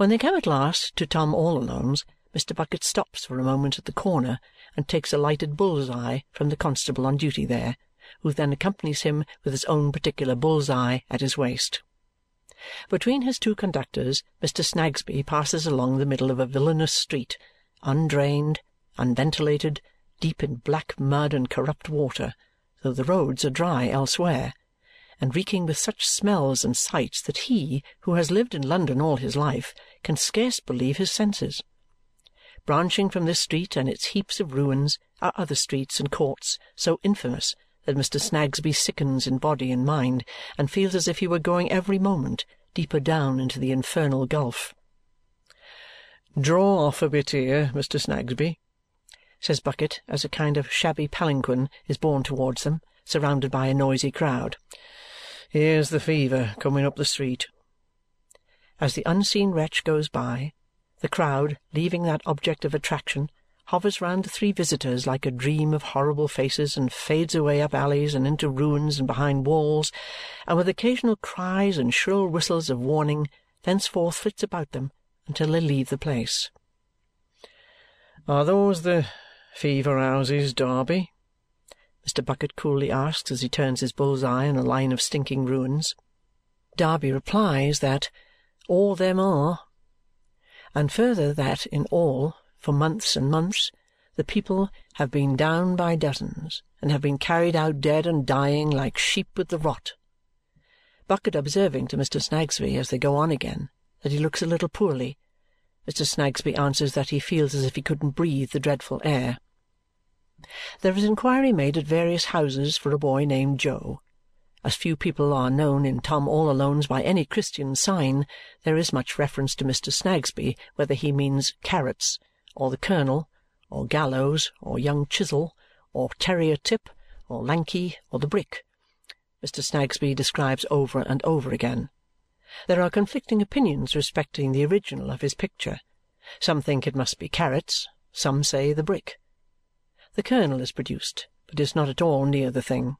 When they come at last to Tom all Alone's, Mr. Bucket stops for a moment at the corner and takes a lighted bull's eye from the constable on duty there, who then accompanies him with his own particular bull's eye at his waist. Between his two conductors, Mr. Snagsby passes along the middle of a villainous street, undrained, unventilated, deep in black mud and corrupt water, though the roads are dry elsewhere, and reeking with such smells and sights that he, who has lived in London all his life, can scarce believe his senses. Branching from this street and its heaps of ruins are other streets and courts so infamous that Mr. Snagsby sickens in body and mind and feels as if he were going every moment deeper down into the infernal gulf. "Draw off a bit here, Mr. Snagsby," says Bucket as a kind of shabby palanquin is borne towards them, surrounded by a noisy crowd. "Here's the fever coming up the street." As the unseen wretch goes by, the crowd, leaving that object of attraction, hovers round the three visitors like a dream of horrible faces and fades away up alleys and into ruins and behind walls, and with occasional cries and shrill whistles of warning thenceforth flits about them until they leave the place. "Are those the fever houses, Darby?" Mr. Bucket coolly asks as he turns his bull's eye on a line of stinking ruins. Darby replies that all them are and further that in all, for months and months, the people have been down by dozens and have been carried out dead and dying like sheep with the rot. Bucket observing to Mr. Snagsby as they go on again that he looks a little poorly, Mr. Snagsby answers that he feels as if he couldn't breathe the dreadful air. There is inquiry made at various houses for a boy named Jo, as few people are known in Tom all Alone's by any Christian sign, there is much reference to Mr. Snagsby whether he means Carrots, or the Colonel, or Gallows, or young Chisel, or Terrier Tip, or Lanky, or the Brick. Mr. Snagsby describes over and over again. There are conflicting opinions respecting the original of his picture. Some think it must be Carrots, some say the Brick. The Colonel is produced, but is not at all near the thing.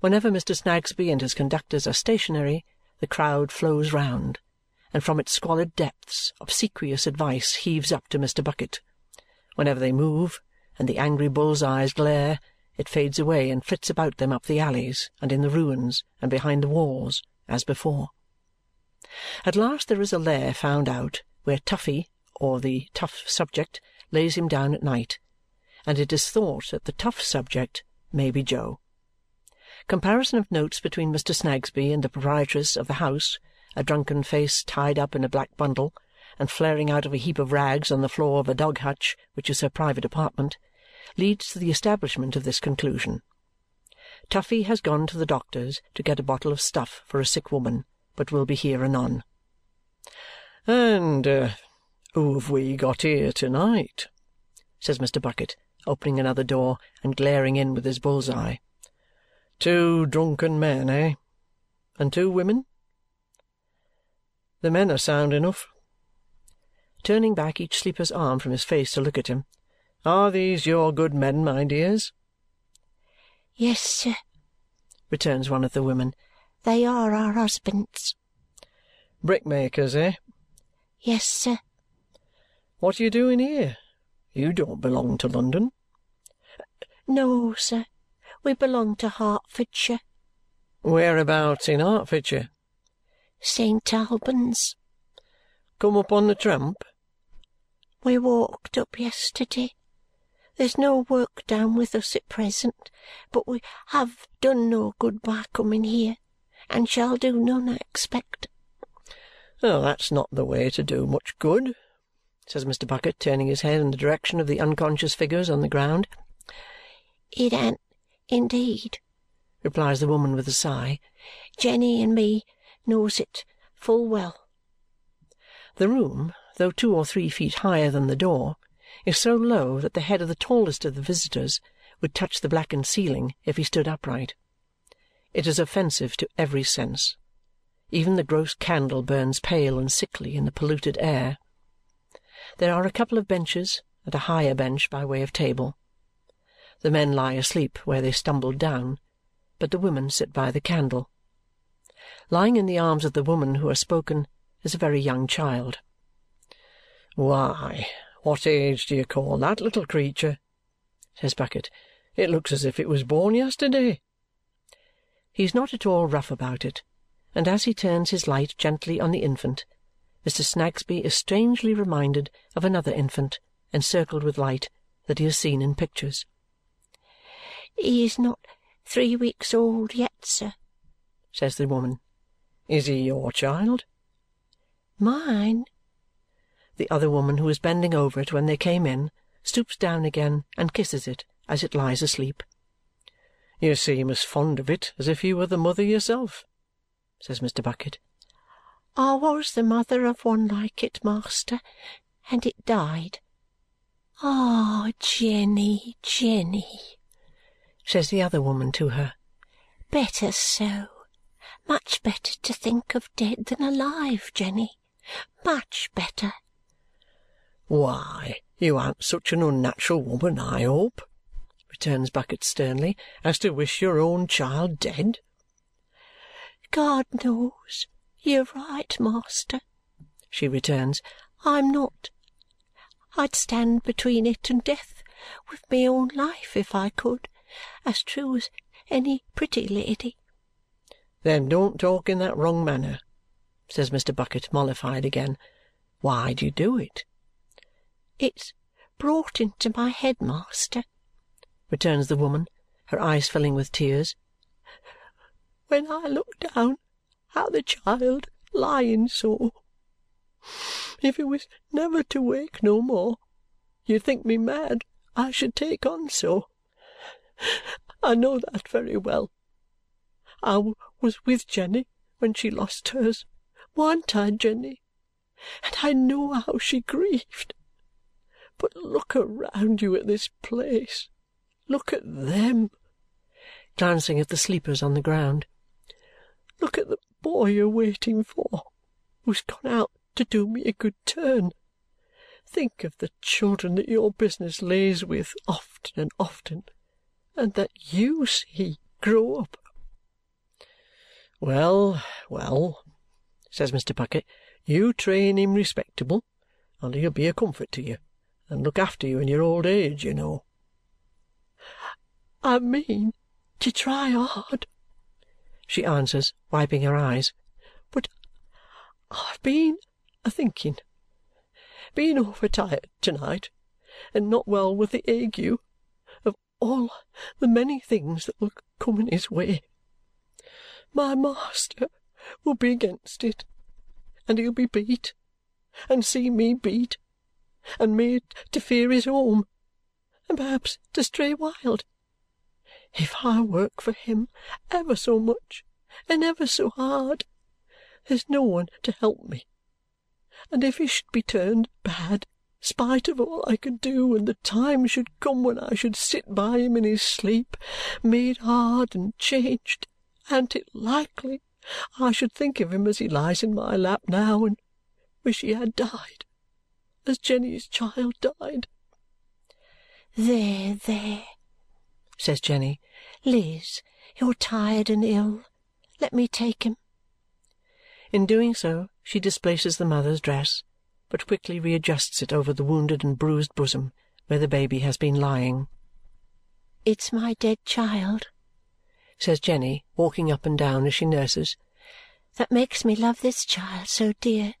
Whenever Mr. Snagsby and his conductors are stationary, the crowd flows round, and from its squalid depths obsequious advice heaves up to Mr. Bucket. Whenever they move, and the angry bull's eyes glare, it fades away and flits about them up the alleys, and in the ruins, and behind the walls, as before. At last there is a lair found out where Toughey, or the tough subject, lays him down at night, and it is thought that the tough subject may be Jo. Comparison of notes between Mr. Snagsby and the proprietress of the house, a drunken face tied up in a black bundle and flaring out of a heap of rags on the floor of a dog hutch which is her private apartment, leads to the establishment of this conclusion. Toughey has gone to the doctor's to get a bottle of stuff for a sick woman, but will be here anon. "And uh, who have we got here to-night?" says Mr. Bucket, opening another door and glaring in with his bull's eye. Two drunken men, eh? And two women? The men are sound enough. Turning back each sleeper's arm from his face to look at him. Are these your good men, my dears? Yes, sir, returns one of the women. They are our husbands. Brickmakers, eh? Yes, sir. What are you doing here? You don't belong to London. No, sir. We belong to Hertfordshire. Whereabouts in Hertfordshire? St. Albans. Come up on the tramp? We walked up yesterday. There's no work down with us at present, but we have done no good by coming here, and shall do none, I expect. Oh, that's not the way to do much good, says Mr. Bucket, turning his head in the direction of the unconscious figures on the ground. It an't "Indeed," replies the woman with a sigh. "Jenny and me knows it full well." The room, though two or three feet higher than the door, is so low that the head of the tallest of the visitors would touch the blackened ceiling if he stood upright. It is offensive to every sense. Even the gross candle burns pale and sickly in the polluted air. There are a couple of benches and a higher bench by way of table. The men lie asleep where they stumbled down, but the women sit by the candle. Lying in the arms of the woman who has spoken is a very young child. Why, what age do you call that little creature? says Bucket. It looks as if it was born yesterday. He is not at all rough about it, and as he turns his light gently on the infant, Mr. Snagsby is strangely reminded of another infant, encircled with light, that he has seen in pictures. He is not three weeks old yet, sir, says the woman. Is he your child? Mine. The other woman, who was bending over it when they came in, stoops down again and kisses it as it lies asleep. You seem as fond of it as if you were the mother yourself, says Mr. Bucket. I was the mother of one like it, master, and it died. Ah, Jenny, Jenny, says the other woman to her. Better so. Much better to think of dead than alive, Jenny. Much better. Why, you aren't such an unnatural woman, I hope, returns Bucket sternly, as to wish your own child dead. God knows you're right, master, she returns. I'm not. I'd stand between it and death with my own life if I could, as true as any pretty lady. Then don't talk in that wrong manner, says Mr. Bucket, mollified again. Why do you do it? It's brought into my head, master, returns the woman, her eyes filling with tears. When I look down at the child lying so, if it was never to wake no more, you'd think me mad I should take on so. I know that very well. I was with Jenny when she lost hers, warn't I, Jenny? And I know how she grieved. But look around you at this place. Look at them. Glancing at the sleepers on the ground. Look at the boy you're waiting for, who's gone out to do me a good turn. Think of the children that your business lays with often and often, and that you see grow up. Well, well, says Mr. Bucket, you train him respectable, and he'll be a comfort to you and look after you in your old age, you know. I mean to try hard, she answers, wiping her eyes. But I've been a thinking, been overtired to-night, and not well with the ague, all the many things that will come in his way. My master will be against it, and he'll be beat, and see me beat, and made to fear his home, and perhaps to stray wild. If I work for him ever so much and ever so hard, there's no one to help me. And if he should be turned bad, spite of all I could do, and the time should come when I should sit by him in his sleep, made hard and changed, an't it likely I should think of him as he lies in my lap now and wish he had died? as Jenny's child died. There, there, says Jenny. Liz, you're tired and ill. Let me take him. In doing so, she displaces the mother's dress, but quickly readjusts it over the wounded and bruised bosom where the baby has been lying. It's my dead child, says Jenny, walking up and down as she nurses, that makes me love this child so dear.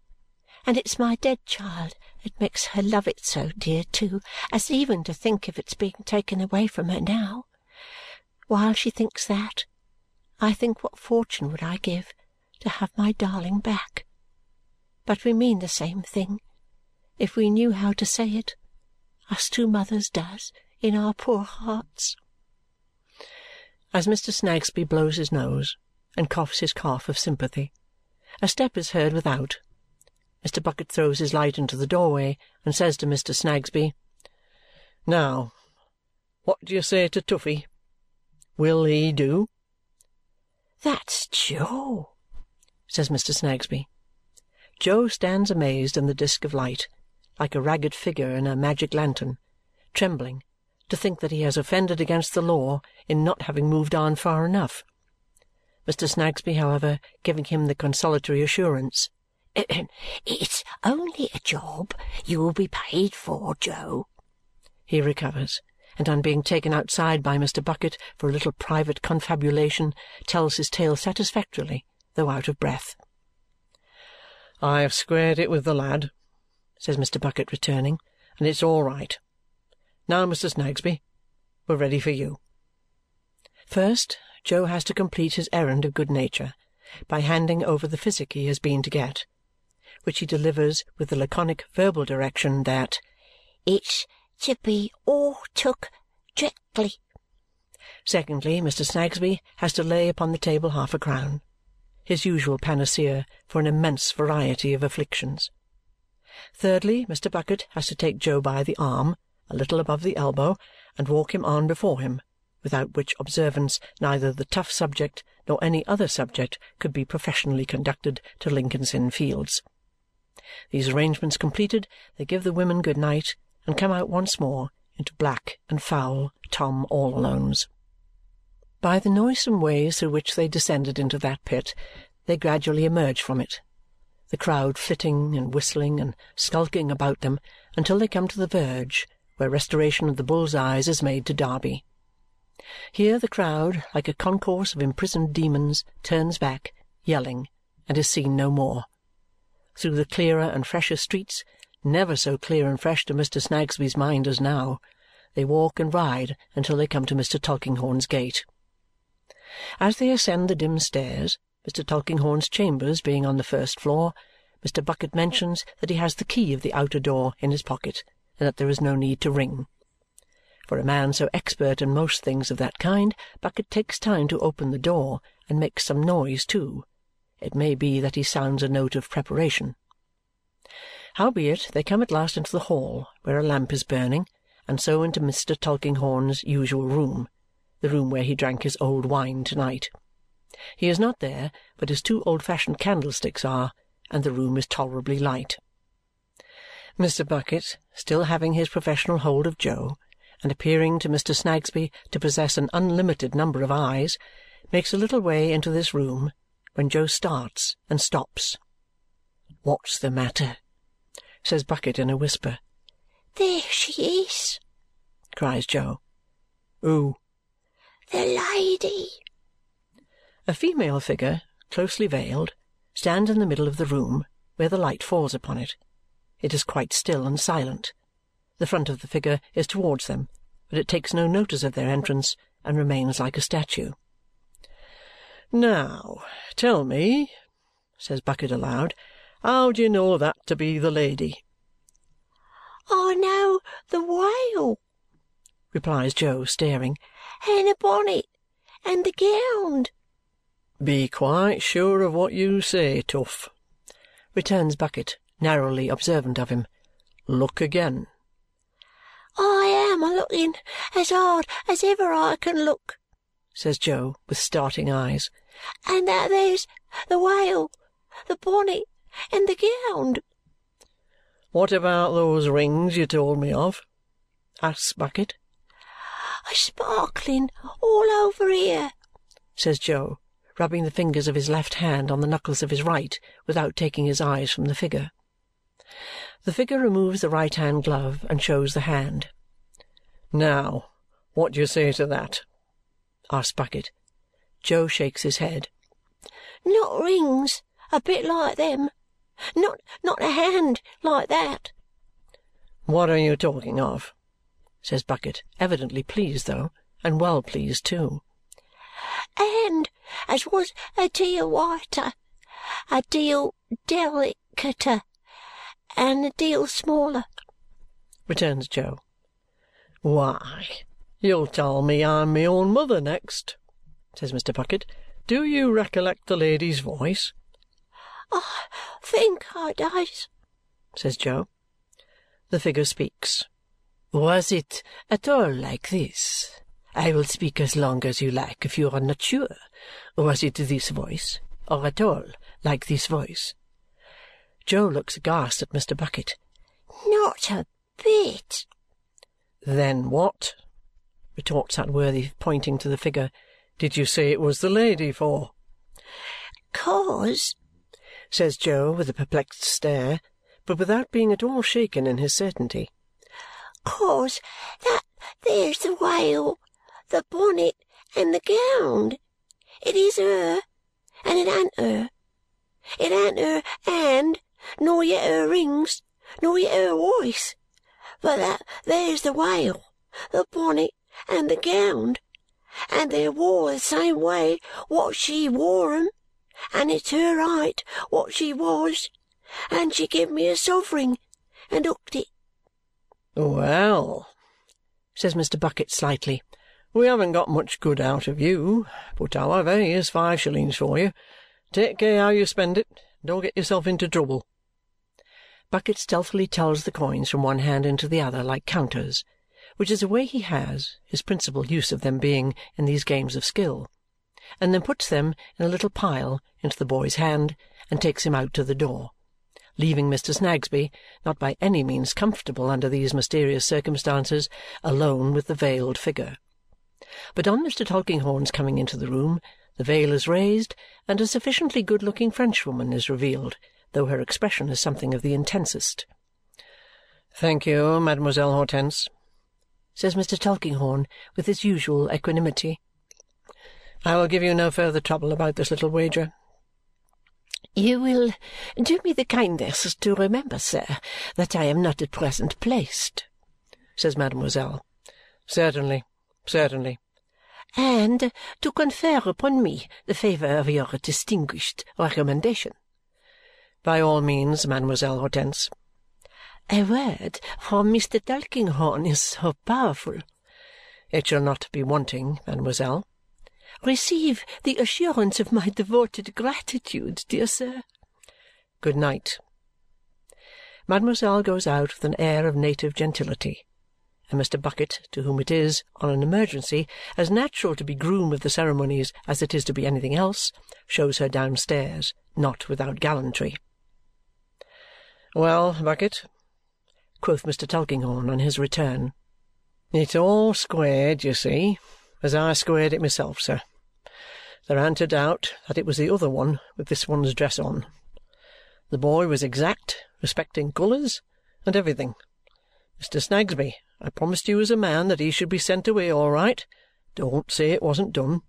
And it's my dead child that makes her love it so dear, too, as even to think of its being taken away from her now. While she thinks that, I think what fortune would I give to have my darling back. But we mean the same thing, if we knew how to say it, us two mothers does in our poor hearts. As Mr. Snagsby blows his nose and coughs his cough of sympathy, a step is heard without Mr. Bucket throws his light into the doorway and says to Mr. Snagsby, "Now, what do you say to Toughey? Will he do?" "That's Jo, says Mr. Snagsby. Jo stands amazed in the disk of light, like a ragged figure in a magic lantern, trembling to think that he has offended against the law in not having moved on far enough. Mr. Snagsby, however, giving him the consolatory assurance It's only a job you will be paid for, Jo. He recovers, and on being taken outside by Mr. Bucket for a little private confabulation, tells his tale satisfactorily, though out of breath. "I have squared it with the lad," says Mr. Bucket, returning, "and it's all right. Now, Mr. Snagsby, we're ready for you." First, Jo has to complete his errand of good nature by handing over the physic he has been to get, which he delivers with the laconic verbal direction that "it's to be all took directly." Secondly, Mr. Snagsby has to lay upon the table half a crown his usual panacea for an immense variety of afflictions. Thirdly, Mr. Bucket has to take Jo by the arm, a little above the elbow, and walk him on before him, without which observance neither the tough subject nor any other subject could be professionally conducted to Lincoln's Inn Fields. These arrangements completed, they give the women good night and come out once more into black and foul Tom all Alone's. By the noisome ways through which they descended into that pit, they gradually emerge from it, the crowd flitting and whistling and skulking about them until they come to the verge, where restoration of the bull's eyes is made to Darby. Here the crowd, like a concourse of imprisoned demons, turns back, yelling, and is seen no more. Through the clearer and fresher streets, never so clear and fresh to Mr. Snagsby's mind as now, they walk and ride until they come to Mr. Tulkinghorn's gate. As they ascend the dim stairs, Mr. Tulkinghorn's chambers being on the first floor, Mr. Bucket mentions that he has the key of the outer door in his pocket and that there is no need to ring. For a man so expert in most things of that kind, Bucket takes time to open the door and makes some noise too. It may be that he sounds a note of preparation. Howbeit, they come at last into the hall, where a lamp is burning, and so into Mr. Tulkinghorn's usual room, the room where he drank his old wine to-night. He is not there, but his two old-fashioned candlesticks are, and the room is tolerably light. Mr. Bucket, still having his professional hold of Jo, and appearing to Mr. Snagsby to possess an unlimited number of eyes, makes a little way into this room when Jo starts and stops. "What's the matter?" says Bucket in a whisper. "There she is!" cries Jo. "Who?" The lady. A female figure, closely veiled, stands in the middle of the room, where the light falls upon it. It is quite still and silent. The front of the figure is towards them, but it takes no notice of their entrance and remains like a statue. "Now, tell me," says Bucket aloud, "how do you know that to be the lady?" Oh, "I know the wail," replies Jo, staring and the bonnet, and the gownd." "Be quite sure of what you say, Tough," returns Bucket, narrowly observant of him. "Look again." "I am a looking as hard as ever I can look," says Jo with starting eyes, "and that there's the wail, the bonnet, and the gownd." "What about those rings you told me of?" asks Bucket sparkling all over here," says Jo, rubbing the fingers of his left hand on the knuckles of his right without taking his eyes from the figure. The figure removes the right hand glove and shows the hand. "Now, what do you say to that?" asks Bucket. Jo shakes his head. "Not rings a bit like them. Not not a hand like that." "What are you talking of?" Says Bucket, evidently pleased though, and well pleased too. "And as was a deal whiter, a deal delicater, and a deal smaller," returns Jo. "Why, you'll tell me I'm my own mother next," says Mr. Bucket. "Do you recollect the lady's voice?" "I think I does," says Jo. The figure speaks. Was it at all like this? I will speak as long as you like if you are not sure. Was it this voice, or at all like this voice? Jo looks aghast at Mr. Bucket. Not a bit. Then what, retorts that worthy, pointing to the figure, did you say it was the lady for? Cause, says Jo with a perplexed stare, but without being at all shaken in his certainty. "'Cause that there's the whale, the bonnet, and the gownd. It is her, and it an't her. It an't her hand, nor yet her rings, nor yet her woice, but that there's the whale, the bonnet, and the gownd, and they're wore the same way what she wore 'em, and it's her right what she was, and she give me a sovering and hooked it." "Well," says Mr. Bucket slightly, "we haven't got much good out of you, but however, here's five shillings for you. Take care how you spend it, and don't get yourself into trouble." Bucket stealthily tells the coins from one hand into the other like counters, which is a way he has, his principal use of them being in these games of skill, and then puts them in a little pile into the boy's hand and takes him out to the door, leaving Mr. Snagsby, not by any means comfortable under these mysterious circumstances, alone with the veiled figure. But on Mr. Tulkinghorn's coming into the room, the veil is raised, and a sufficiently good-looking Frenchwoman is revealed though her expression is something of the intensest. "Thank you, Mademoiselle Hortense," says Mr. Tulkinghorn with his usual equanimity. "I will give you no further trouble about this little wager." "You will do me the kindness to remember, sir, that I am not at present placed," says mademoiselle. "Certainly, certainly." "And to confer upon me the favour of your distinguished recommendation. By all means, Mademoiselle Hortense." "A word from Mr. Tulkinghorn is so powerful." "It shall not be wanting, mademoiselle." "Receive the assurance of my devoted gratitude, dear sir." Good night." Mademoiselle goes out with an air of native gentility, and Mr. Bucket, to whom it is, on an emergency, as natural to be groom of the ceremonies as it is to be anything else, shows her downstairs, not without gallantry. "Well, Bucket," quoth Mr. Tulkinghorn on his return, "it's all squared, you see, as I squared it myself, sir. There an't a doubt that it was the other one with this one's dress on. The boy was exact respecting colours and everything. Mr. Snagsby, I promised you as a man that he should be sent away all right. Don't say it wasn't done."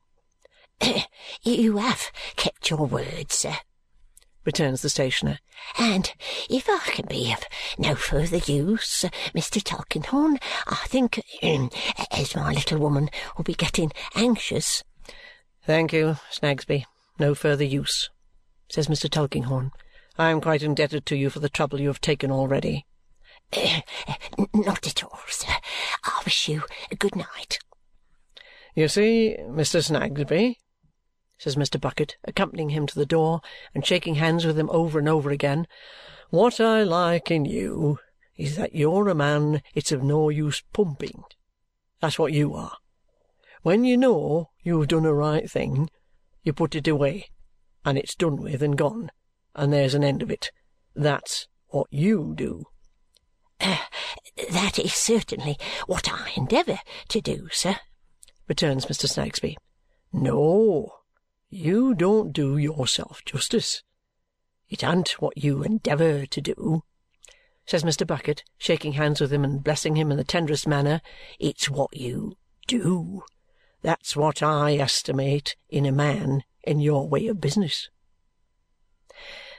"You have kept your word, sir," returns the stationer. "And if I can be of no further use, Mr. Tulkinghorn, I think um, as my little woman will be getting anxious "Thank you, Snagsby. No further use," says Mr. Tulkinghorn. "I am quite indebted to you for the trouble you have taken already." Uh, "Not at all, sir. I wish you good night." "You see, Mr. Snagsby," says Mr. Bucket, accompanying him to the door and shaking hands with him over and over again, "what I like in you is that you're a man it's of no use pumping. That's what you are. When you know you have done a right thing, you put it away, and it's done with and gone, and there's an end of it. That's what YOU do." Uh, "That is certainly what I endeavour to do, sir," returns Mr. Snagsby. "No. You don't do yourself justice. It an't what you endeavour to do," says Mr. Bucket, shaking hands with him and blessing him in the tenderest manner. "It's what you do. That's what I estimate in a man in your way of business."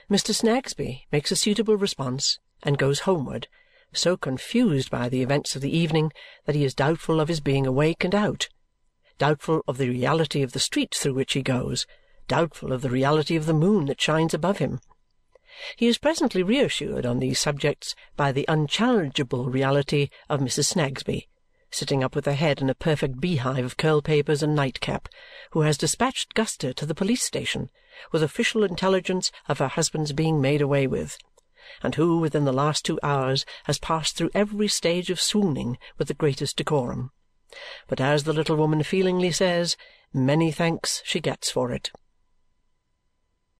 Mr. Snagsby makes a suitable response and goes homeward, so confused by the events of the evening that he is doubtful of his being awake and out doubtful of the reality of the street through which he goes, doubtful of the reality of the moon that shines above him. He is presently reassured on these subjects by the unchallengeable reality of Mrs. Snagsby, sitting up with her head in a perfect beehive of curl-papers and nightcap, who has dispatched Guster to the police station with official intelligence of her husband's being made away with, and who within the last two hours has passed through every stage of swooning with the greatest decorum but as the little woman feelingly says, many thanks she gets for it.